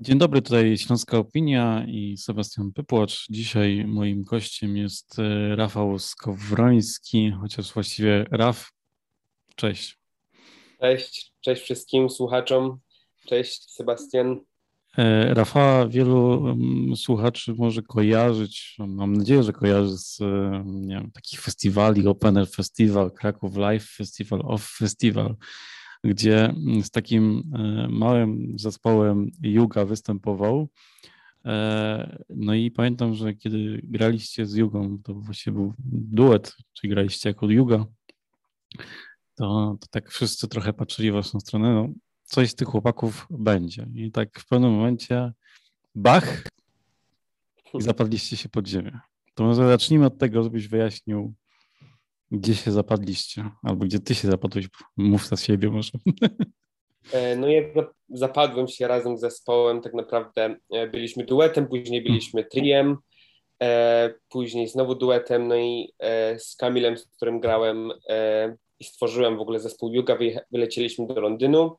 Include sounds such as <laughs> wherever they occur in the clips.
Dzień dobry, tutaj Śląska Opinia i Sebastian Pypłacz. Dzisiaj moim gościem jest e, Rafał Skowroński, chociaż właściwie Raf. Cześć. Cześć, cześć wszystkim słuchaczom. Cześć Sebastian. E, Rafała wielu mm, słuchaczy może kojarzyć, mam nadzieję, że kojarzy z e, wiem, takich festiwali, Open Air Festival, Kraków Live Festival, Off Festival gdzie mm, z takim e, małym zespołem Yuga występował. E, no i pamiętam, że kiedy graliście z Jugą, to właśnie był duet, czyli graliście jako Yuga, to, to tak wszyscy trochę patrzyli w waszą stronę, no coś z tych chłopaków będzie. I tak w pewnym momencie bach i zapadliście się pod ziemię. To może zacznijmy od tego, żebyś wyjaśnił, gdzie się zapadliście? Albo gdzie ty się zapadłeś? Mów za siebie może. <laughs> E, no ja zapadłem się razem z zespołem, tak naprawdę e, byliśmy duetem, później byliśmy triem, e, później znowu duetem, no i z Kamilem, z którym grałem i stworzyłem w ogóle zespół Yuga, wylecieliśmy do Londynu.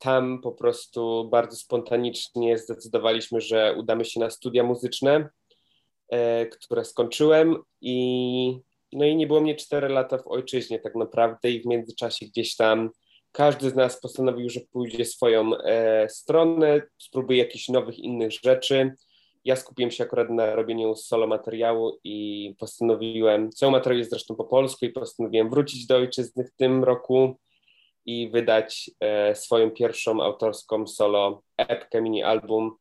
Tam po prostu bardzo spontanicznie zdecydowaliśmy, że udamy się na studia muzyczne, które skończyłem i no i nie było mnie 4 lata w ojczyźnie tak naprawdę i w międzyczasie gdzieś tam każdy z nas postanowił, że pójdzie swoją e, stronę, spróbuje jakichś nowych, innych rzeczy. Ja skupiłem się akurat na robieniu solo materiału i postanowiłem, cały materiał jest zresztą po polsku i postanowiłem wrócić do ojczyzny w tym roku i wydać e, swoją pierwszą autorską solo epkę, mini album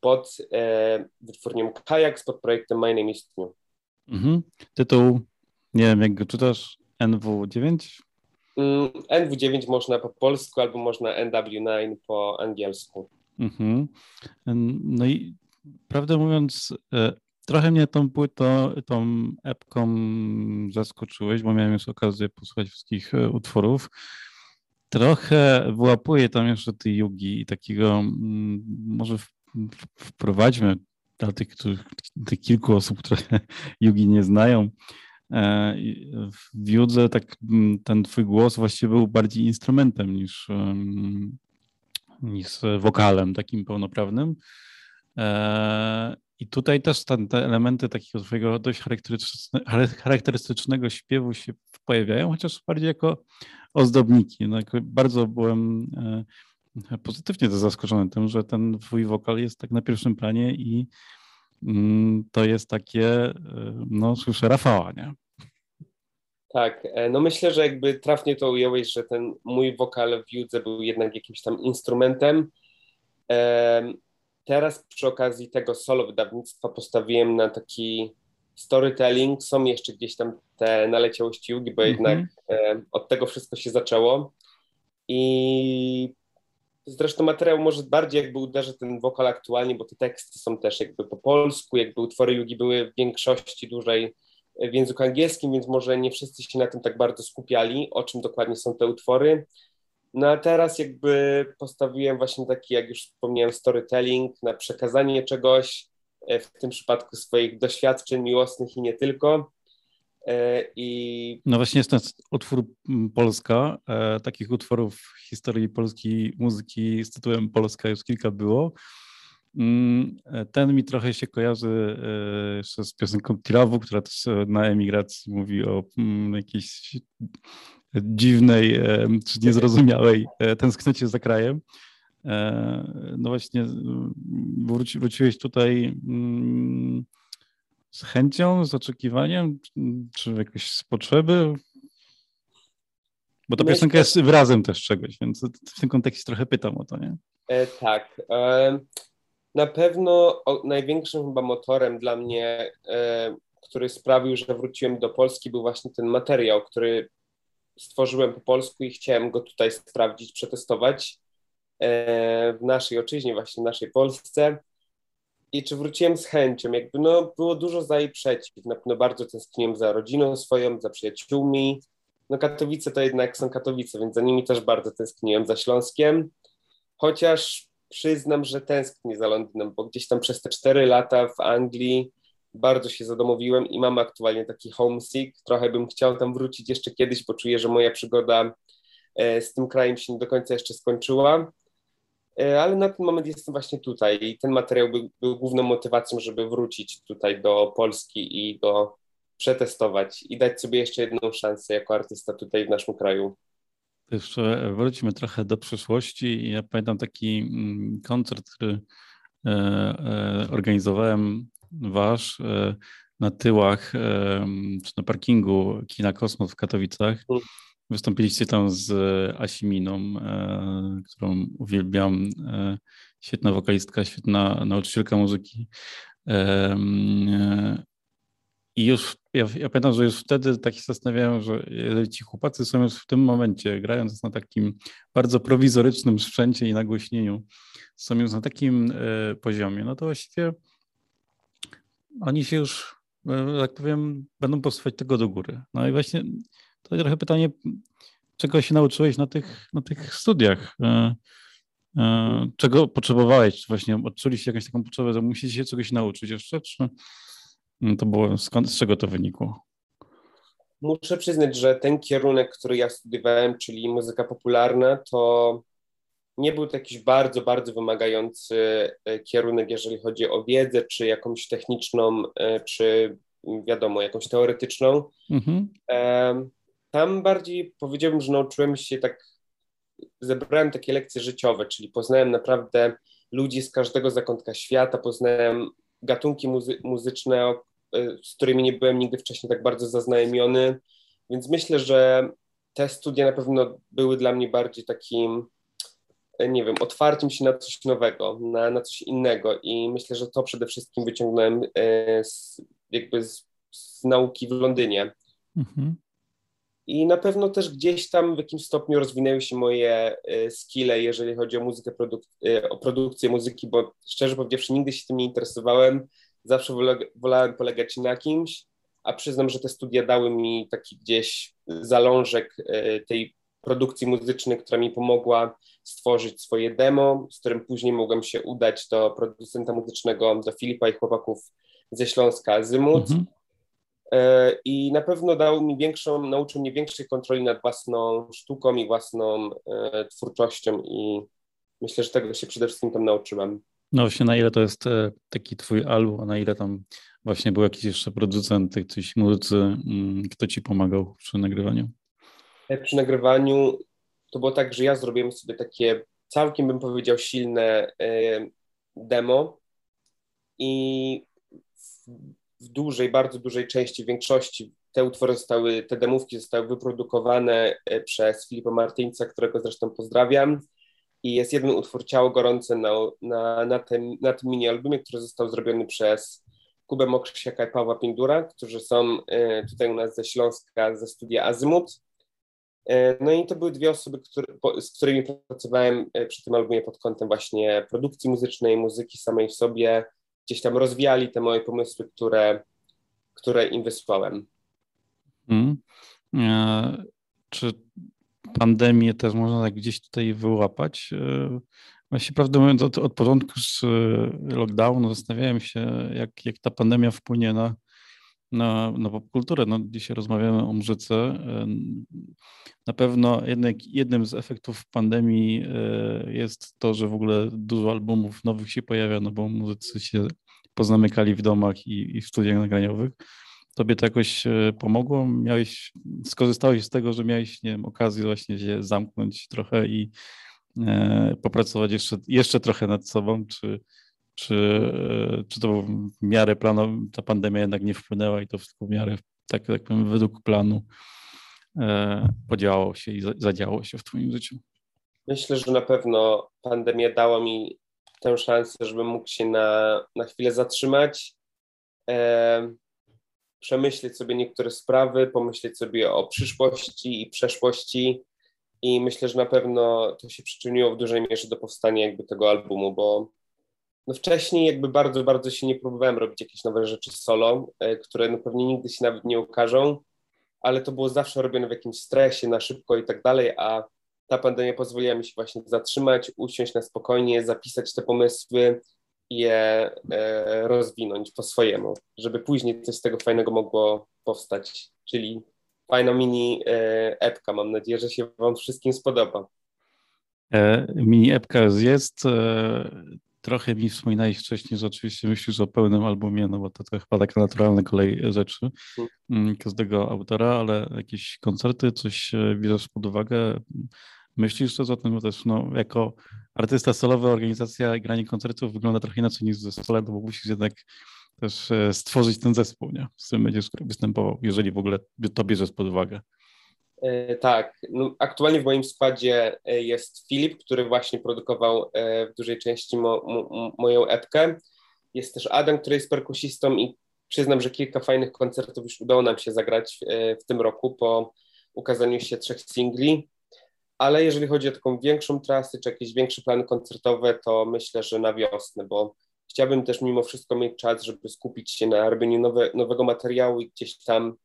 pod e, wytwórnią Kajak pod projektem My Name is New. Mhm. Tytuł nie wiem, jak go czytasz? NW9? Mm, NW9 można po polsku albo można NW9 po angielsku. Mhm. No i prawdę mówiąc, e, trochę mnie tą płytą, tą epką zaskoczyłeś, bo miałem już okazję posłuchać wszystkich e, utworów. Trochę wyłapuję tam jeszcze tej jugi i takiego, mm, może wprowadźmy dla tych, tych kilku osób, które <laughs> jugi nie znają, w Judze tak ten twój głos właściwie był bardziej instrumentem niż, niż wokalem takim pełnoprawnym. E, I tutaj też ten, te elementy takiego twojego dość charakterystycznego śpiewu się pojawiają, chociaż bardziej jako ozdobniki. No, bardzo byłem e, pozytywnie zaskoczony tym, że ten twój wokal jest tak na pierwszym planie i to jest takie, e, no słyszę Rafała, nie? Tak, e, no myślę, że jakby trafnie to ująłeś, że ten mój wokal w Judze był jednak jakimś tam instrumentem. Teraz przy okazji tego solo wydawnictwa postawiłem na taki storytelling. Są jeszcze gdzieś tam te naleciałości Jugi, bo mm -hmm. jednak od tego wszystko się zaczęło. I Zresztą materiał może bardziej jakby uderzy ten wokal aktualnie, bo te teksty są też jakby po polsku, jakby utwory Jugi były w większości dłużej w języku angielskim, więc może nie wszyscy się na tym tak bardzo skupiali, o czym dokładnie są te utwory. No a teraz jakby postawiłem właśnie taki, jak już wspomniałem, storytelling, na przekazanie czegoś, e, w tym przypadku swoich doświadczeń miłosnych i nie tylko. E, I... No właśnie jest ten utwór Polska. E, takich utworów w historii polskiej muzyki z tytułem Polska już kilka było. Mm, e, ten mi trochę się kojarzy jeszcze z piosenką Tirawu, która też na emigracji mówi o mm, jakiejś dziwnej czy niezrozumiałej tęsknocie za krajem. No właśnie wróci, wróciłeś tutaj mm, z chęcią, z oczekiwaniem, czy jakoś z potrzeby? Bo ta piosenka jest wyrazem też czegoś, więc w tym kontekście trochę pytam o to, nie? E, tak. E, na pewno o, największym chyba motorem dla mnie, e, który sprawił, że wróciłem do Polski, był właśnie ten materiał, który stworzyłem po polsku i chciałem go tutaj sprawdzić, przetestować e, w naszej ojczyźnie, właśnie w naszej Polsce i czy wróciłem z chęcią, jakby no było dużo za i przeciw, na pewno bardzo tęskniłem za rodziną swoją, za przyjaciółmi, no Katowice to jednak są Katowice, więc za nimi też bardzo tęskniłem, za Śląskiem, chociaż przyznam, że tęsknię za Londynem, bo gdzieś tam przez te cztery lata w Anglii bardzo się zadomowiłem i mam aktualnie taki homesick, trochę bym chciał tam wrócić jeszcze kiedyś, bo czuję, że moja przygoda e, z tym krajem się nie do końca jeszcze skończyła, ale na ten moment jestem właśnie tutaj i ten materiał był, był główną motywacją, żeby wrócić tutaj do Polski i go przetestować i dać sobie jeszcze jedną szansę jako artysta tutaj w naszym kraju. Jeszcze wrócimy trochę do przeszłości. Ja pamiętam taki mm, koncert, który e, e, organizowałem wasz na tyłach czy na parkingu Kina Kosmos w Katowicach. Wystąpiliście tam z Asiminą, e, którą uwielbiam. E, świetna wokalistka, świetna nauczycielka muzyki. E, I już, ja, ja pamiętam, że już wtedy tak się zastanawiałem, że ci chłopacy są już w tym momencie, grając na takim bardzo prowizorycznym sprzęcie i nagłośnieniu, są już na takim poziomie, no to właściwie oni się już, tak powiem, będą posuwać tego do góry. No i właśnie to trochę pytanie, czego się nauczyłeś na tych, na tych studiach? E, e, czego potrzebowałeś? Czy właśnie odczuliście jakąś taką potrzebę, że musicie się czegoś nauczyć jeszcze? Czy to było, skąd, z czego to wynikło? Muszę przyznać, że ten kierunek, który ja studiowałem, czyli muzyka popularna, to nie był to jakiś bardzo, bardzo wymagający e, kierunek, jeżeli chodzi o wiedzę, czy jakąś techniczną, czy wiadomo, jakąś teoretyczną. Mhm. Tam bardziej powiedziałbym, że nauczyłem się tak, zebrałem takie lekcje życiowe, czyli poznałem naprawdę ludzi z każdego zakątka świata, poznałem gatunki muzy muzyczne, z którymi nie byłem nigdy wcześniej tak bardzo zaznajomiony, więc myślę, że te studia na pewno były dla mnie bardziej takim, nie wiem, otwarciem się na coś nowego, na, na coś innego i myślę, że to przede wszystkim wyciągnąłem e, z, jakby z, z nauki w Londynie. Mhm. I na pewno też gdzieś tam w jakimś stopniu rozwinęły się moje y, skille, jeżeli chodzi o muzykę, produk y, o produkcję muzyki, bo szczerze powiedziawszy, nigdy się tym nie interesowałem. Zawsze wolałem polegać na kimś, a przyznam, że te studia dały mi taki gdzieś zalążek y, tej produkcji muzycznej, która mi pomogła stworzyć swoje demo, z którym później mogłem się udać do producenta muzycznego, do Filipa i chłopaków ze Śląska Zymut. Mhm i na pewno dał mi większą, nauczył mnie większej kontroli nad własną sztuką i własną e, twórczością i myślę, że tego się przede wszystkim tam nauczyłem. No właśnie, na ile to jest e, taki twój album, a na ile tam właśnie był jakiś jeszcze producent, ktoś muzycy, mm, kto ci pomagał przy nagrywaniu? Przy nagrywaniu to było tak, że ja zrobiłem sobie takie całkiem bym powiedział silne demo i w dużej, bardzo dużej części, większości te utwory zostały, te demówki zostały wyprodukowane e, przez Filipa Martyńca, którego zresztą pozdrawiam. I jest jeden utwór Ciało Gorące na, na, na, tym, na tym mini-albumie, który został zrobiony przez Kubę Mokrzysiaka i Pawła Pindura, którzy są e, tutaj u nas ze Śląska, ze studia Azymut. E, no i to były dwie osoby, które, z którymi pracowałem przy tym albumie pod kątem właśnie produkcji muzycznej, muzyki samej w sobie, gdzieś tam rozwijali te moje pomysły, które, które im wysłałem. Hmm. E, czy pandemię też można tak gdzieś tutaj wyłapać? E, właśnie prawdę mówiąc, od, od początku z e, lockdownu zastanawiałem się, jak, jak ta pandemia wpłynie na, na, na popkulturę. No, dzisiaj rozmawiamy o muzyce. Na pewno jednak jednym z efektów pandemii e, jest to, że w ogóle dużo albumów nowych się pojawia, no bo muzycy się pozamykali w domach i, i w studiach nagraniowych. Tobie to jakoś e, pomogło? Miałeś, skorzystałeś z tego, że miałeś nie wiem, okazję właśnie się zamknąć trochę i e, popracować jeszcze, jeszcze trochę nad sobą, czy, czy, e, czy to w miarę planu, ta pandemia jednak nie wpłynęła i to wszystko w miarę, tak, tak powiem, według planu e, podziałało się i zadziało się w Twoim życiu? Myślę, że na pewno pandemia dała mi tę szansę, żebym mógł się na, na chwilę zatrzymać, e, przemyśleć sobie niektóre sprawy, pomyśleć sobie o przyszłości i przeszłości. I myślę, że na pewno to się przyczyniło w dużej mierze do powstania jakby tego albumu, bo no wcześniej jakby bardzo, bardzo się nie próbowałem robić jakieś nowe rzeczy solo, e, które no pewnie nigdy się nawet nie ukażą, ale to było zawsze robione w jakimś stresie, na szybko i tak dalej, a ta pandemia pozwoliła mi się właśnie zatrzymać, usiąść na spokojnie, zapisać te pomysły i je e, rozwinąć po swojemu, żeby później coś z tego fajnego mogło powstać, czyli fajna mini e, epka. Mam nadzieję, że się Wam wszystkim spodoba. Mini epka jest. E, trochę mi wspominałeś wcześniej, że oczywiście myślisz o pełnym albumie, no bo to, to chyba taka naturalna kolej rzeczy hmm. każdego autora, ale jakieś koncerty, coś e, bierzesz pod uwagę? Myślisz też o tym, bo też no, jako artysta solowy organizacja granie koncertów wygląda trochę inaczej niż zespole, no bo musisz jednak też stworzyć ten zespół, nie? z którym będziesz występował, jeżeli w ogóle to bierzesz pod uwagę. E, tak, no, aktualnie w moim składzie e, jest Filip, który właśnie produkował e, w dużej części mo, mo, moją epkę. Jest też Adam, który jest perkusistą i przyznam, że kilka fajnych koncertów już udało nam się zagrać w tym roku po ukazaniu się trzech singli. Ale jeżeli chodzi o taką większą trasę czy jakieś większe plany koncertowe, to myślę, że na wiosnę, bo chciałbym też mimo wszystko mieć czas, żeby skupić się na robieniu nowe, nowego materiału i gdzieś tam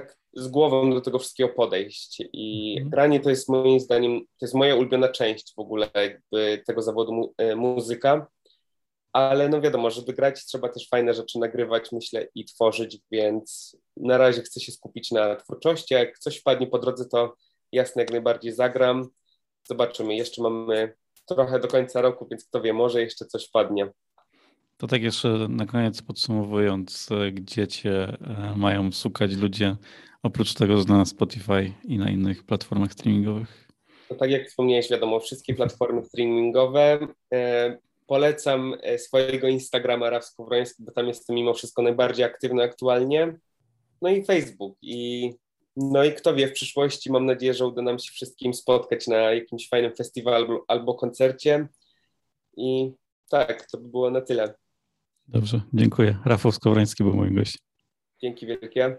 tak z głową do tego wszystkiego podejść. I mhm. granie to jest moim zdaniem, to jest moja ulubiona część w ogóle jakby tego zawodu mu, e, muzyka. Ale no wiadomo, żeby grać trzeba też fajne rzeczy nagrywać, myślę, i tworzyć, więc na razie chcę się skupić na twórczości. A jak coś wpadnie po drodze, to jasne, jak najbardziej zagram. Zobaczymy. Jeszcze mamy trochę do końca roku, więc kto wie, może jeszcze coś wpadnie. To tak jeszcze na koniec podsumowując, gdzie cię e, mają szukać ludzie, oprócz tego, że na Spotify i na innych platformach streamingowych? To tak jak wspomniałeś, wiadomo, wszystkie platformy streamingowe. E, polecam e, swojego Instagrama Raf Skowroński, bo tam jestem mimo wszystko najbardziej aktywny aktualnie. No i Facebook. I, no i kto wie, w przyszłości mam nadzieję, że uda nam się wszystkim spotkać na jakimś fajnym festiwalu albo koncercie. I tak, to by było na tyle. Dobrze, dziękuję. Rafał Skowroński był moim gościem. Dzięki wielkie.